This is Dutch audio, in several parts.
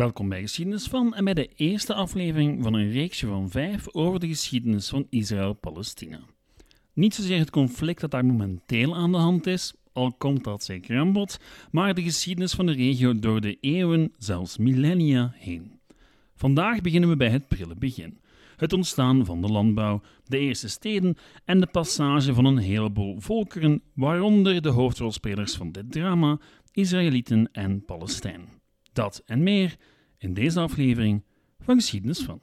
Welkom bij Geschiedenis van en bij de eerste aflevering van een reeksje van vijf over de geschiedenis van Israël-Palestina. Niet zozeer het conflict dat daar momenteel aan de hand is, al komt dat zeker aan bod, maar de geschiedenis van de regio door de eeuwen, zelfs millennia heen. Vandaag beginnen we bij het prille begin. Het ontstaan van de landbouw, de eerste steden en de passage van een heleboel volkeren, waaronder de hoofdrolspelers van dit drama, Israëlieten en Palestijn. Dat en meer in deze aflevering van Geschiedenis van.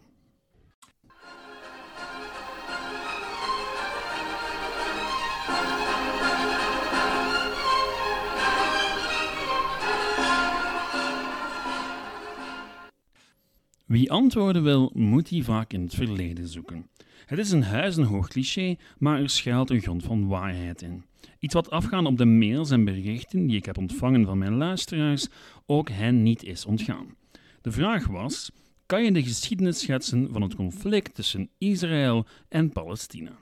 Wie antwoorden wil, moet die vaak in het verleden zoeken. Het is een huizenhoog cliché, maar er schuilt een grond van waarheid in. Iets wat afgaan op de mails en berichten die ik heb ontvangen van mijn luisteraars ook hen niet is ontgaan. De vraag was: kan je de geschiedenis schetsen van het conflict tussen Israël en Palestina?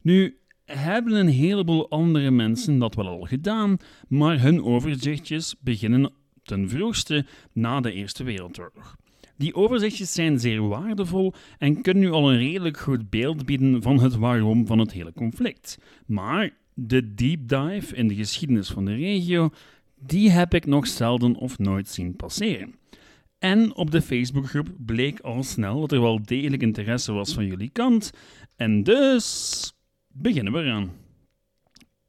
Nu hebben een heleboel andere mensen dat wel al gedaan, maar hun overzichtjes beginnen ten vroegste na de Eerste Wereldoorlog. Die overzichtjes zijn zeer waardevol en kunnen nu al een redelijk goed beeld bieden van het waarom van het hele conflict. Maar de deep dive in de geschiedenis van de regio, die heb ik nog zelden of nooit zien passeren. En op de Facebookgroep bleek al snel dat er wel degelijk interesse was van jullie kant. En dus beginnen we eraan.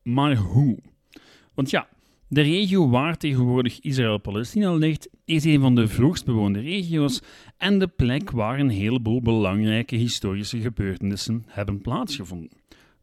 Maar hoe? Want ja, de regio waar tegenwoordig Israël-Palestina ligt, is een van de vroegst bewoonde regio's en de plek waar een heleboel belangrijke historische gebeurtenissen hebben plaatsgevonden.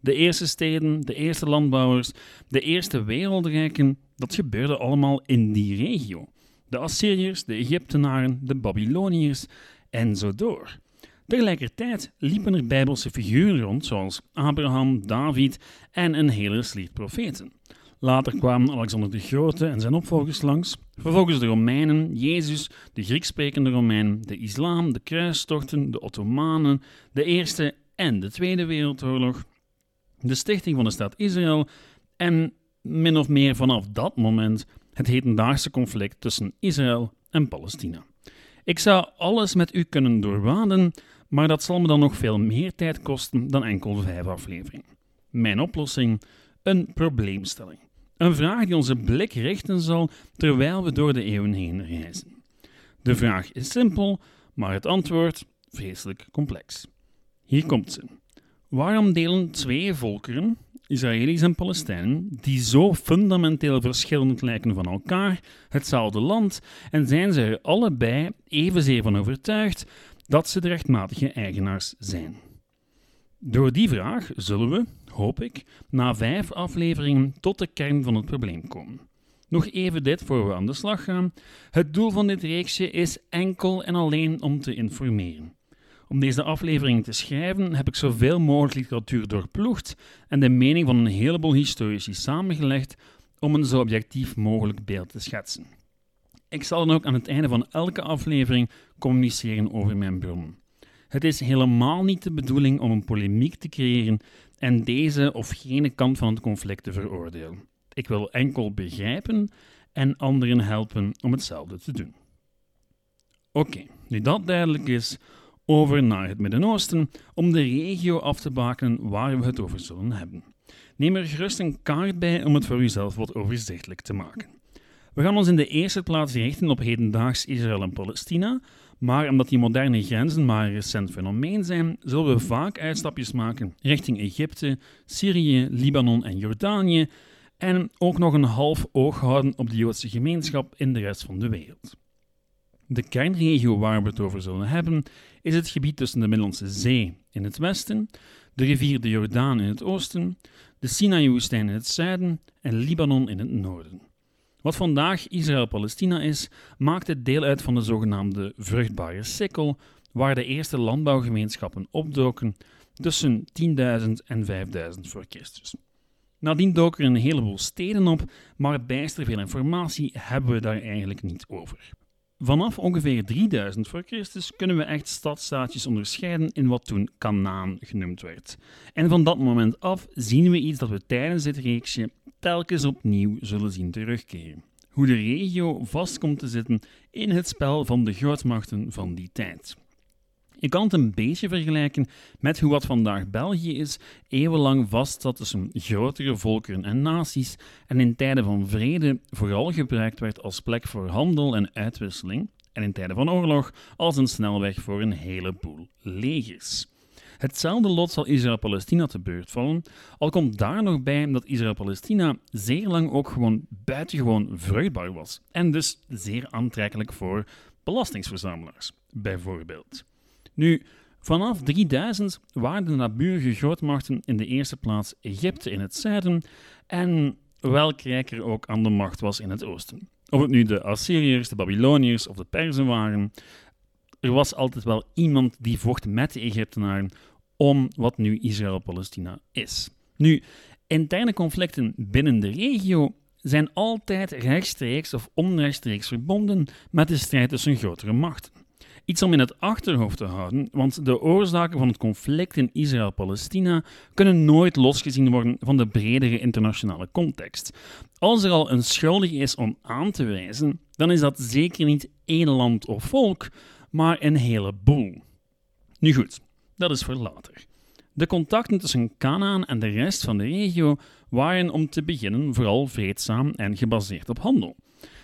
De eerste steden, de eerste landbouwers, de eerste wereldrijken, dat gebeurde allemaal in die regio. De Assyriërs, de Egyptenaren, de Babyloniërs en zo door. Tegelijkertijd liepen er bijbelse figuren rond, zoals Abraham, David en een hele sliert profeten. Later kwamen Alexander de Grote en zijn opvolgers langs, vervolgens de Romeinen, Jezus, de Grieks sprekende Romeinen, de islam, de kruistochten, de Ottomanen, de Eerste en de Tweede Wereldoorlog, de stichting van de staat Israël en min of meer vanaf dat moment het hedendaagse conflict tussen Israël en Palestina. Ik zou alles met u kunnen doorwaden, maar dat zal me dan nog veel meer tijd kosten dan enkel vijf afleveringen. Mijn oplossing: een probleemstelling. Een vraag die onze blik richten zal terwijl we door de eeuwen heen reizen. De vraag is simpel, maar het antwoord vreselijk complex. Hier komt ze. Waarom delen twee volkeren, Israëli's en Palestijnen, die zo fundamenteel verschillend lijken van elkaar, hetzelfde land en zijn ze er allebei evenzeer van overtuigd dat ze de rechtmatige eigenaars zijn? Door die vraag zullen we, hoop ik, na vijf afleveringen tot de kern van het probleem komen. Nog even dit voor we aan de slag gaan. Het doel van dit reeksje is enkel en alleen om te informeren. Om deze aflevering te schrijven heb ik zoveel mogelijk literatuur doorploegd en de mening van een heleboel historici samengelegd om een zo objectief mogelijk beeld te schetsen. Ik zal dan ook aan het einde van elke aflevering communiceren over mijn bronnen. Het is helemaal niet de bedoeling om een polemiek te creëren en deze of gene kant van het conflict te veroordelen. Ik wil enkel begrijpen en anderen helpen om hetzelfde te doen. Oké, nu dat duidelijk is, over naar het Midden-Oosten om de regio af te bakenen waar we het over zullen hebben. Neem er gerust een kaart bij om het voor uzelf wat overzichtelijk te maken. We gaan ons in de eerste plaats richten op hedendaags Israël en Palestina, maar omdat die moderne grenzen maar een recent fenomeen zijn, zullen we vaak uitstapjes maken richting Egypte, Syrië, Libanon en Jordanië en ook nog een half oog houden op de Joodse gemeenschap in de rest van de wereld. De kernregio waar we het over zullen hebben is het gebied tussen de Middellandse Zee in het westen, de rivier de Jordaan in het oosten, de Sinai-woestijn in het zuiden en Libanon in het noorden. Wat vandaag Israël-Palestina is, maakt het deel uit van de zogenaamde vruchtbare sikkel, waar de eerste landbouwgemeenschappen opdoken tussen 10.000 en 5.000 voor Christus. Nadien doken er een heleboel steden op, maar bijster veel informatie hebben we daar eigenlijk niet over. Vanaf ongeveer 3000 voor Christus kunnen we echt stadstaatjes onderscheiden in wat toen Kanaan genoemd werd. En van dat moment af zien we iets dat we tijdens dit reeksje telkens opnieuw zullen zien terugkeren. hoe de regio vast komt te zitten in het spel van de grootmachten van die tijd. Je kan het een beetje vergelijken met hoe wat vandaag België is, eeuwenlang vast zat tussen grotere volkeren en naties. En in tijden van vrede vooral gebruikt werd als plek voor handel en uitwisseling. En in tijden van oorlog als een snelweg voor een heleboel legers. Hetzelfde lot zal Israël-Palestina te beurt vallen, al komt daar nog bij dat Israël-Palestina zeer lang ook gewoon buitengewoon vruchtbaar was. En dus zeer aantrekkelijk voor belastingsverzamelaars, bijvoorbeeld. Nu, vanaf 3000 waren de naburige grootmachten in de eerste plaats Egypte in het zuiden en welk rijker ook aan de macht was in het oosten. Of het nu de Assyriërs, de Babyloniërs of de Perzen waren, er was altijd wel iemand die vocht met de Egyptenaren om wat nu Israël-Palestina is. Nu, interne conflicten binnen de regio zijn altijd rechtstreeks of onrechtstreeks verbonden met de strijd tussen grotere machten. Iets om in het achterhoofd te houden, want de oorzaken van het conflict in Israël-Palestina kunnen nooit losgezien worden van de bredere internationale context. Als er al een schuldige is om aan te wijzen, dan is dat zeker niet één land of volk, maar een heleboel. Nu goed, dat is voor later. De contacten tussen Canaan en de rest van de regio waren om te beginnen vooral vreedzaam en gebaseerd op handel.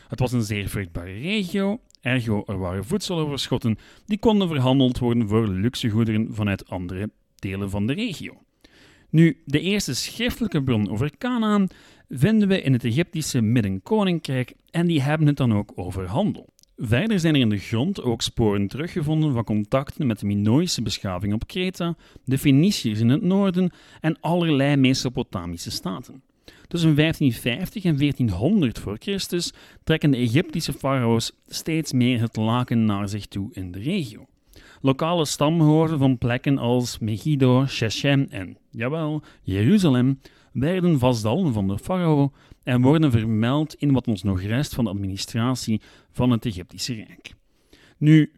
Het was een zeer vruchtbare regio, ergo er waren voedseloverschotten die konden verhandeld worden voor luxegoederen vanuit andere delen van de regio. Nu, de eerste schriftelijke bron over Canaan vinden we in het Egyptische Middenkoninkrijk en die hebben het dan ook over handel. Verder zijn er in de grond ook sporen teruggevonden van contacten met de Minoïsche beschaving op Kreta, de Feniciërs in het noorden en allerlei Mesopotamische staten. Tussen 1550 en 1400 voor Christus trekken de Egyptische farao's steeds meer het laken naar zich toe in de regio. Lokale stamhoorden van plekken als Megiddo, Shechem en, jawel, Jeruzalem werden vastdallen van de farao en worden vermeld in wat ons nog rest van de administratie van het Egyptische Rijk. Nu,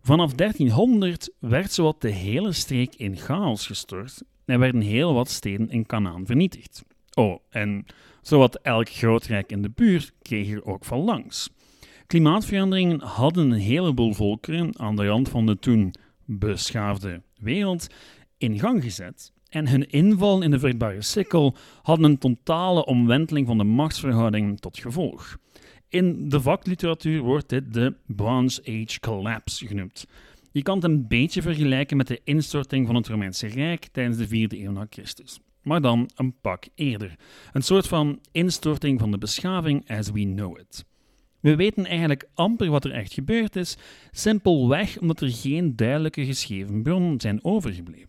vanaf 1300 werd zowat de hele streek in chaos gestort en werden heel wat steden in Canaan vernietigd. Oh, en zowat elk groot rijk in de buurt kreeg er ook van langs. Klimaatveranderingen hadden een heleboel volkeren aan de rand van de toen beschaafde wereld in gang gezet en hun inval in de vruchtbare sikkel hadden een totale omwenteling van de machtsverhoudingen tot gevolg. In de vakliteratuur wordt dit de Bronze Age Collapse genoemd. Je kan het een beetje vergelijken met de instorting van het Romeinse Rijk tijdens de 4e eeuw na Christus. Maar dan een pak eerder. Een soort van instorting van de beschaving as we know it. We weten eigenlijk amper wat er echt gebeurd is, simpelweg omdat er geen duidelijke geschreven bronnen zijn overgebleven.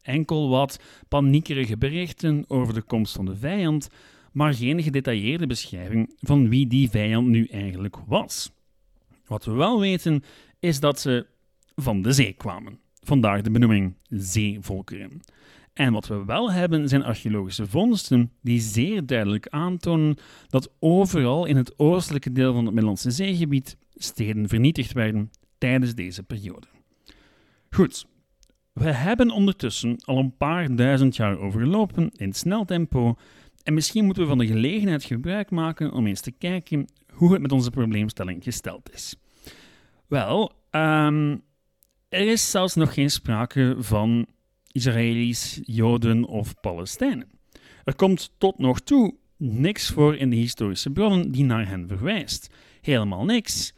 Enkel wat paniekerige berichten over de komst van de vijand, maar geen gedetailleerde beschrijving van wie die vijand nu eigenlijk was. Wat we wel weten is dat ze van de zee kwamen. Vandaar de benoeming zeevolkeren. En wat we wel hebben zijn archeologische vondsten die zeer duidelijk aantonen dat overal in het oostelijke deel van het Middellandse zeegebied steden vernietigd werden tijdens deze periode. Goed, we hebben ondertussen al een paar duizend jaar overlopen in snel tempo en misschien moeten we van de gelegenheid gebruik maken om eens te kijken hoe het met onze probleemstelling gesteld is. Wel, um, er is zelfs nog geen sprake van Israëli's, Joden of Palestijnen. Er komt tot nog toe niks voor in de historische bronnen die naar hen verwijst. Helemaal niks.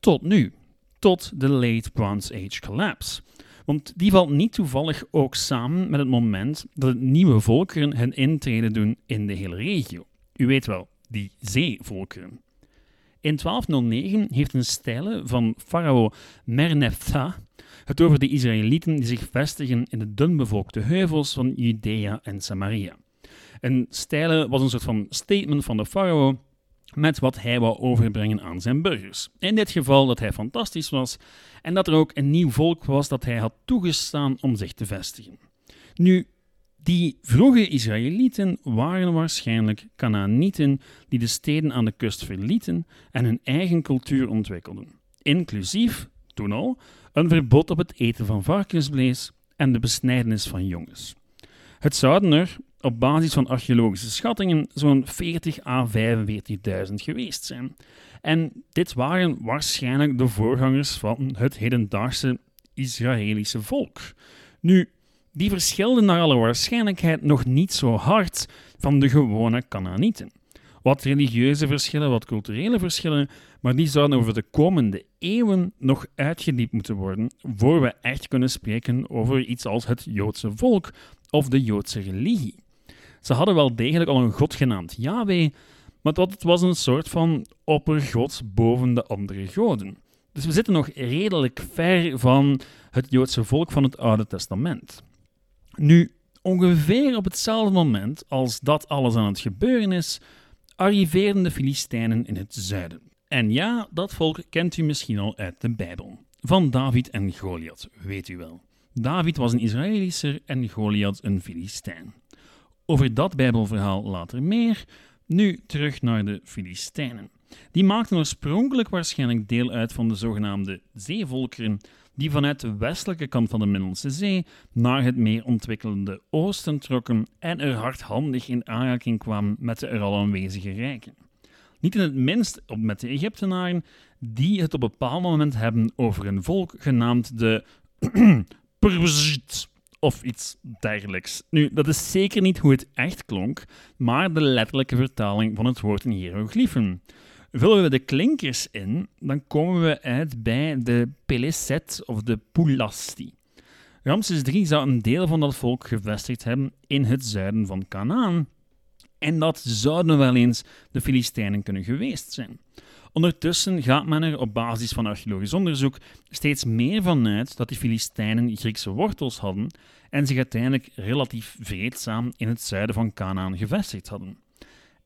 Tot nu. Tot de Late Bronze Age Collapse. Want die valt niet toevallig ook samen met het moment dat nieuwe volkeren hun intrede doen in de hele regio. U weet wel, die zeevolkeren. In 1209 heeft een stijle van farao Merneptah het over de Israëlieten die zich vestigen in de dunbevolkte heuvels van Judea en Samaria. Een stijle was een soort van statement van de farao met wat hij wou overbrengen aan zijn burgers. In dit geval dat hij fantastisch was en dat er ook een nieuw volk was dat hij had toegestaan om zich te vestigen. Nu, die vroege Israëlieten waren waarschijnlijk Canaanieten die de steden aan de kust verlieten en hun eigen cultuur ontwikkelden, inclusief, toen al, een verbod op het eten van varkensvlees en de besnijdenis van jongens. Het zouden er, op basis van archeologische schattingen zo'n 40 à 45.000 geweest zijn. En dit waren waarschijnlijk de voorgangers van het hedendaagse Israëlische volk. Nu, die verschilden naar alle waarschijnlijkheid nog niet zo hard van de gewone Canaanieten. Wat religieuze verschillen, wat culturele verschillen, maar die zouden over de komende eeuwen nog uitgediept moeten worden voor we echt kunnen spreken over iets als het Joodse volk of de Joodse religie. Ze hadden wel degelijk al een god genaamd Yahweh, maar het was een soort van oppergod boven de andere goden. Dus we zitten nog redelijk ver van het Joodse volk van het Oude Testament. Nu, ongeveer op hetzelfde moment als dat alles aan het gebeuren is, arriveerden de Filistijnen in het zuiden. En ja, dat volk kent u misschien al uit de Bijbel. Van David en Goliath, weet u wel. David was een Israëlischer en Goliath een Filistijn. Over dat Bijbelverhaal later meer. Nu terug naar de Filistijnen. Die maakten oorspronkelijk waarschijnlijk deel uit van de zogenaamde zeevolkeren, die vanuit de westelijke kant van de Middellandse Zee naar het meer ontwikkelde oosten trokken en er hardhandig in aanraking kwamen met de er al aanwezige rijken. Niet in het minst met de Egyptenaren, die het op een bepaald moment hebben over een volk genaamd de Perzit of iets dergelijks. Nu, dat is zeker niet hoe het echt klonk, maar de letterlijke vertaling van het woord in hieroglyphen. Vullen we de klinkers in, dan komen we uit bij de Peleset of de Pulasti. Ramses III zou een deel van dat volk gevestigd hebben in het zuiden van Canaan. En dat zouden wel eens de Filistijnen kunnen geweest zijn. Ondertussen gaat men er op basis van archeologisch onderzoek steeds meer van uit dat die Filistijnen Griekse wortels hadden en zich uiteindelijk relatief vreedzaam in het zuiden van Canaan gevestigd hadden.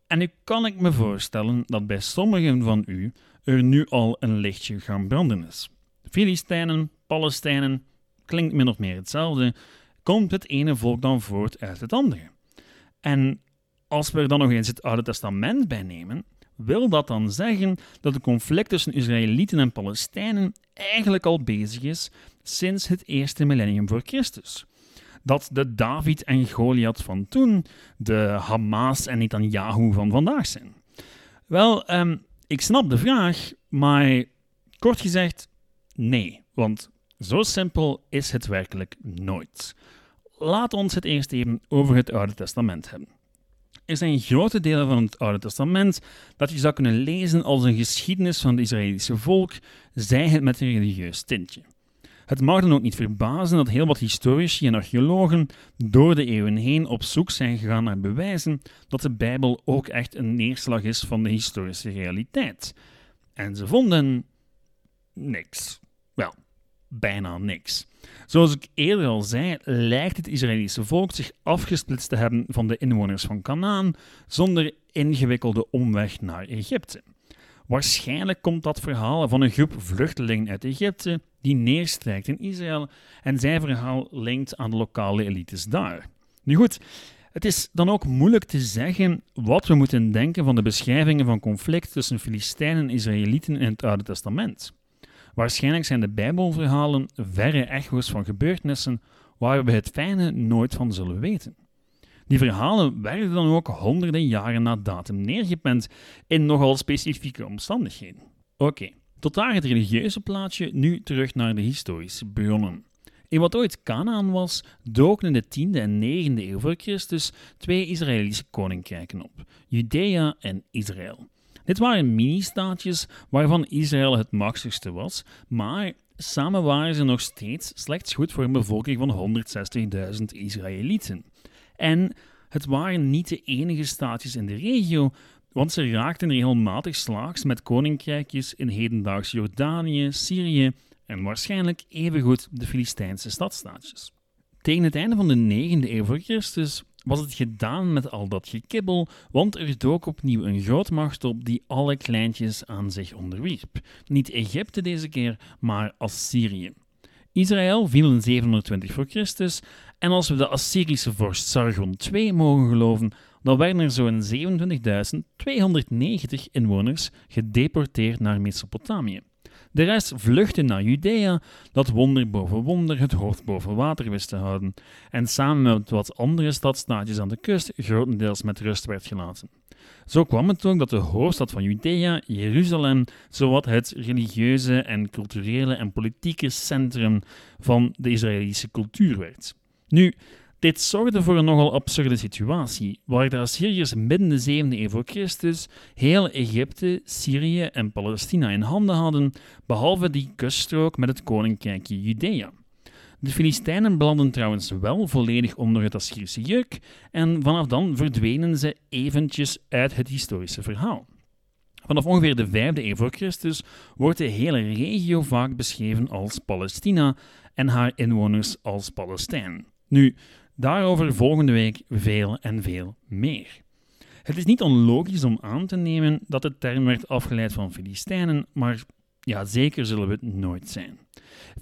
En nu kan ik me voorstellen dat bij sommigen van u er nu al een lichtje gaan branden is. Filistijnen, Palestijnen, klinkt min of meer hetzelfde, komt het ene volk dan voort uit het andere. En als we er dan nog eens het Oude Testament bij nemen, wil dat dan zeggen dat de conflict tussen Israëlieten en Palestijnen eigenlijk al bezig is sinds het eerste millennium voor Christus? Dat de David en Goliath van toen de Hamas en Netanyahu van vandaag zijn? Wel, um, ik snap de vraag, maar kort gezegd, nee. Want zo simpel is het werkelijk nooit. Laat ons het eerst even over het Oude Testament hebben. Er zijn grote delen van het Oude Testament dat je zou kunnen lezen als een geschiedenis van het Israëlische volk, zij het met een religieus tintje. Het mag dan ook niet verbazen dat heel wat historici en archeologen door de eeuwen heen op zoek zijn gegaan naar bewijzen dat de Bijbel ook echt een neerslag is van de historische realiteit. En ze vonden niks. Wel, bijna niks. Zoals ik eerder al zei, lijkt het Israëlische volk zich afgesplitst te hebben van de inwoners van Canaan zonder ingewikkelde omweg naar Egypte. Waarschijnlijk komt dat verhaal van een groep vluchtelingen uit Egypte die neerstrijkt in Israël en zijn verhaal linkt aan de lokale elites daar. Nu goed, het is dan ook moeilijk te zeggen wat we moeten denken van de beschrijvingen van conflict tussen Filistijnen en Israëlieten in het Oude Testament. Waarschijnlijk zijn de Bijbelverhalen verre echo's van gebeurtenissen waar we het fijne nooit van zullen weten. Die verhalen werden dan ook honderden jaren na datum neergepend in nogal specifieke omstandigheden. Oké, tot daar het religieuze plaatje, nu terug naar de historische bronnen. In wat ooit Canaan was, doken in de 10e en 9e eeuw voor Christus twee Israëlische koninkrijken op: Judea en Israël. Dit waren mini-staatjes waarvan Israël het machtigste was, maar samen waren ze nog steeds slechts goed voor een bevolking van 160.000 Israëlieten. En het waren niet de enige staatjes in de regio, want ze raakten regelmatig slaags met koninkrijkjes in hedendaags Jordanië, Syrië en waarschijnlijk evengoed de Filistijnse stadstaatjes. Tegen het einde van de 9e eeuw voor Christus was het gedaan met al dat gekibbel, want er dook opnieuw een grootmacht op die alle kleintjes aan zich onderwierp. Niet Egypte deze keer, maar Assyrië. Israël viel in 720 voor Christus en als we de Assyrische vorst Sargon II mogen geloven, dan werden er zo'n 27.290 inwoners gedeporteerd naar Mesopotamië. De rest vluchtte naar Judea, dat wonder boven wonder het hoofd boven water wist te houden, en samen met wat andere stadstaatjes aan de kust grotendeels met rust werd gelaten. Zo kwam het ook dat de hoofdstad van Judea, Jeruzalem, zowat het religieuze en culturele en politieke centrum van de Israëlische cultuur werd. Nu, dit zorgde voor een nogal absurde situatie, waar de Assyriërs midden de 7e eeuw voor Christus heel Egypte, Syrië en Palestina in handen hadden, behalve die kuststrook met het koninkrijkje Judea. De Filistijnen belanden trouwens wel volledig onder het Assyrische juk en vanaf dan verdwenen ze eventjes uit het historische verhaal. Vanaf ongeveer de 5e eeuw voor Christus wordt de hele regio vaak beschreven als Palestina en haar inwoners als Palestijn. Nu, Daarover volgende week veel en veel meer. Het is niet onlogisch om aan te nemen dat de term werd afgeleid van Filistijnen, maar ja, zeker zullen we het nooit zijn.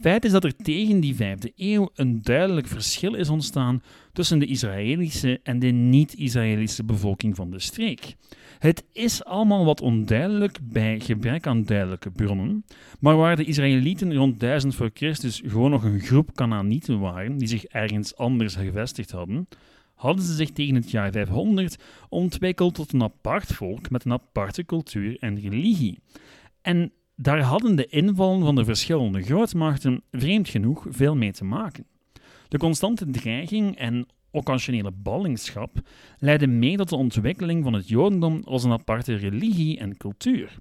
Feit is dat er tegen die vijfde eeuw een duidelijk verschil is ontstaan tussen de Israëlische en de niet-Israëlische bevolking van de streek. Het is allemaal wat onduidelijk bij gebrek aan duidelijke bronnen, maar waar de Israëlieten rond 1000 voor Christus gewoon nog een groep Canaanieten waren die zich ergens anders gevestigd hadden, hadden ze zich tegen het jaar 500 ontwikkeld tot een apart volk met een aparte cultuur en religie. En daar hadden de invallen van de verschillende grootmachten vreemd genoeg veel mee te maken. De constante dreiging en occasionele ballingschap leidden mee tot de ontwikkeling van het Jodendom als een aparte religie en cultuur.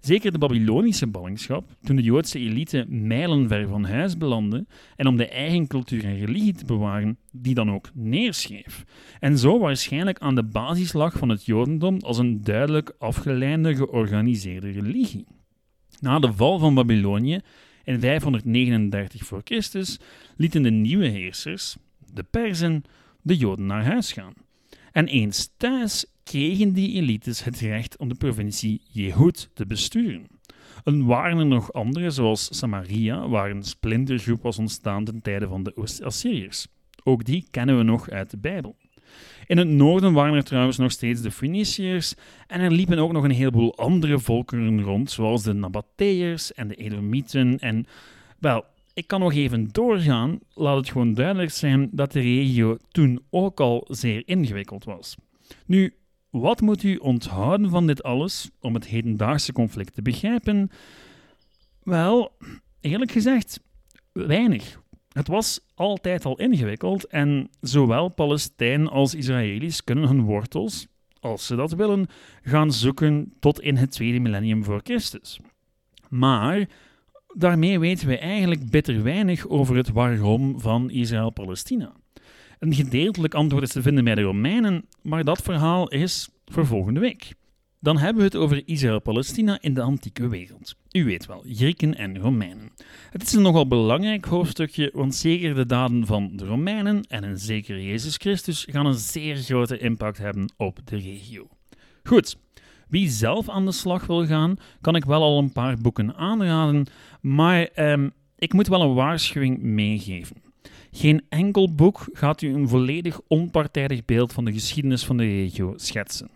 Zeker de Babylonische ballingschap, toen de Joodse elite mijlenver van huis belandde en om de eigen cultuur en religie te bewaren, die dan ook neerschreef. En zo waarschijnlijk aan de basis lag van het Jodendom als een duidelijk afgeleide georganiseerde religie. Na de val van Babylonië in 539 voor Christus lieten de nieuwe heersers, de Perzen, de Joden naar huis gaan. En eens thuis kregen die elites het recht om de provincie Jehud te besturen. Er waren er nog andere, zoals Samaria, waar een splintergroep was ontstaan ten tijde van de Oost-Assyriërs. Ook die kennen we nog uit de Bijbel. In het noorden waren er trouwens nog steeds de Phoeniciërs en er liepen ook nog een heleboel andere volkeren rond, zoals de Nabateërs en de Edomieten en, wel, ik kan nog even doorgaan, laat het gewoon duidelijk zijn dat de regio toen ook al zeer ingewikkeld was. Nu, wat moet u onthouden van dit alles om het hedendaagse conflict te begrijpen? Wel, eerlijk gezegd, weinig. Het was altijd al ingewikkeld en zowel Palestijn als Israëli's kunnen hun wortels, als ze dat willen, gaan zoeken tot in het tweede millennium voor Christus. Maar daarmee weten we eigenlijk bitter weinig over het waarom van Israël-Palestina. Een gedeeltelijk antwoord is te vinden bij de Romeinen, maar dat verhaal is voor volgende week. Dan hebben we het over Israël-Palestina in de antieke wereld. U weet wel, Grieken en Romeinen. Het is een nogal belangrijk hoofdstukje, want zeker de daden van de Romeinen en een zeker Jezus Christus gaan een zeer grote impact hebben op de regio. Goed, wie zelf aan de slag wil gaan, kan ik wel al een paar boeken aanraden, maar ehm, ik moet wel een waarschuwing meegeven. Geen enkel boek gaat u een volledig onpartijdig beeld van de geschiedenis van de regio schetsen.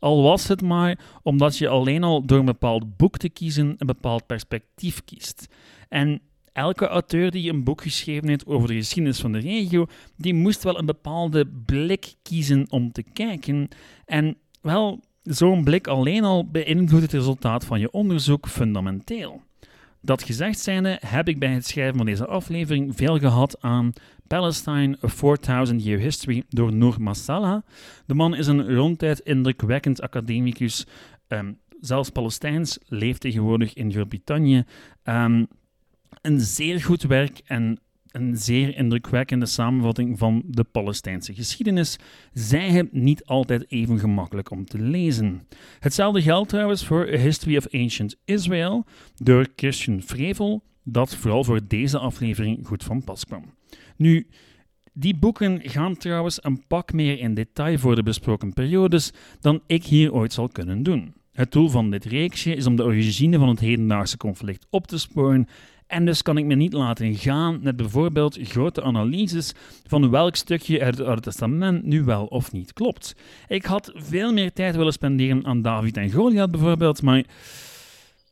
Al was het maar omdat je alleen al door een bepaald boek te kiezen een bepaald perspectief kiest. En elke auteur die een boek geschreven heeft over de geschiedenis van de regio, die moest wel een bepaalde blik kiezen om te kijken. En wel, zo'n blik alleen al beïnvloedt het resultaat van je onderzoek fundamenteel. Dat gezegd zijnde heb ik bij het schrijven van deze aflevering veel gehad aan Palestine, A 4000 Year History door Noor Massala. De man is een ronduit indrukwekkend academicus, um, zelfs Palestijns, leeft tegenwoordig in Groot-Brittannië. Um, een zeer goed werk en een zeer indrukwekkende samenvatting van de Palestijnse geschiedenis. Zij het niet altijd even gemakkelijk om te lezen. Hetzelfde geldt trouwens voor A History of Ancient Israel door Christian Frevel, dat vooral voor deze aflevering goed van pas kwam. Nu, die boeken gaan trouwens een pak meer in detail voor de besproken periodes dan ik hier ooit zal kunnen doen. Het doel van dit reeksje is om de origine van het hedendaagse conflict op te sporen en dus kan ik me niet laten gaan met bijvoorbeeld grote analyses van welk stukje uit het Testament nu wel of niet klopt. Ik had veel meer tijd willen spenderen aan David en Goliath bijvoorbeeld, maar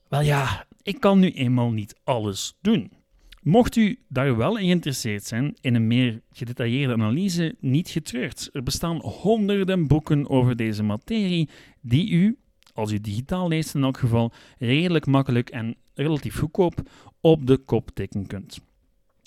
wel ja, ik kan nu eenmaal niet alles doen. Mocht u daar wel in geïnteresseerd zijn in een meer gedetailleerde analyse, niet getreurd. Er bestaan honderden boeken over deze materie die u, als u digitaal leest in elk geval, redelijk makkelijk en relatief goedkoop op de kop tikken kunt.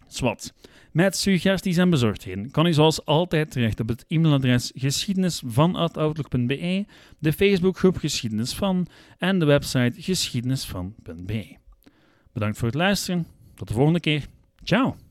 Swat. Met suggesties en bezorgdheden kan u zoals altijd terecht op het e-mailadres geschiedenisvan.outlook.be, de Facebookgroep Geschiedenis van en de website geschiedenisvan.be. Bedankt voor het luisteren. Tot de volgende keer. Ciao!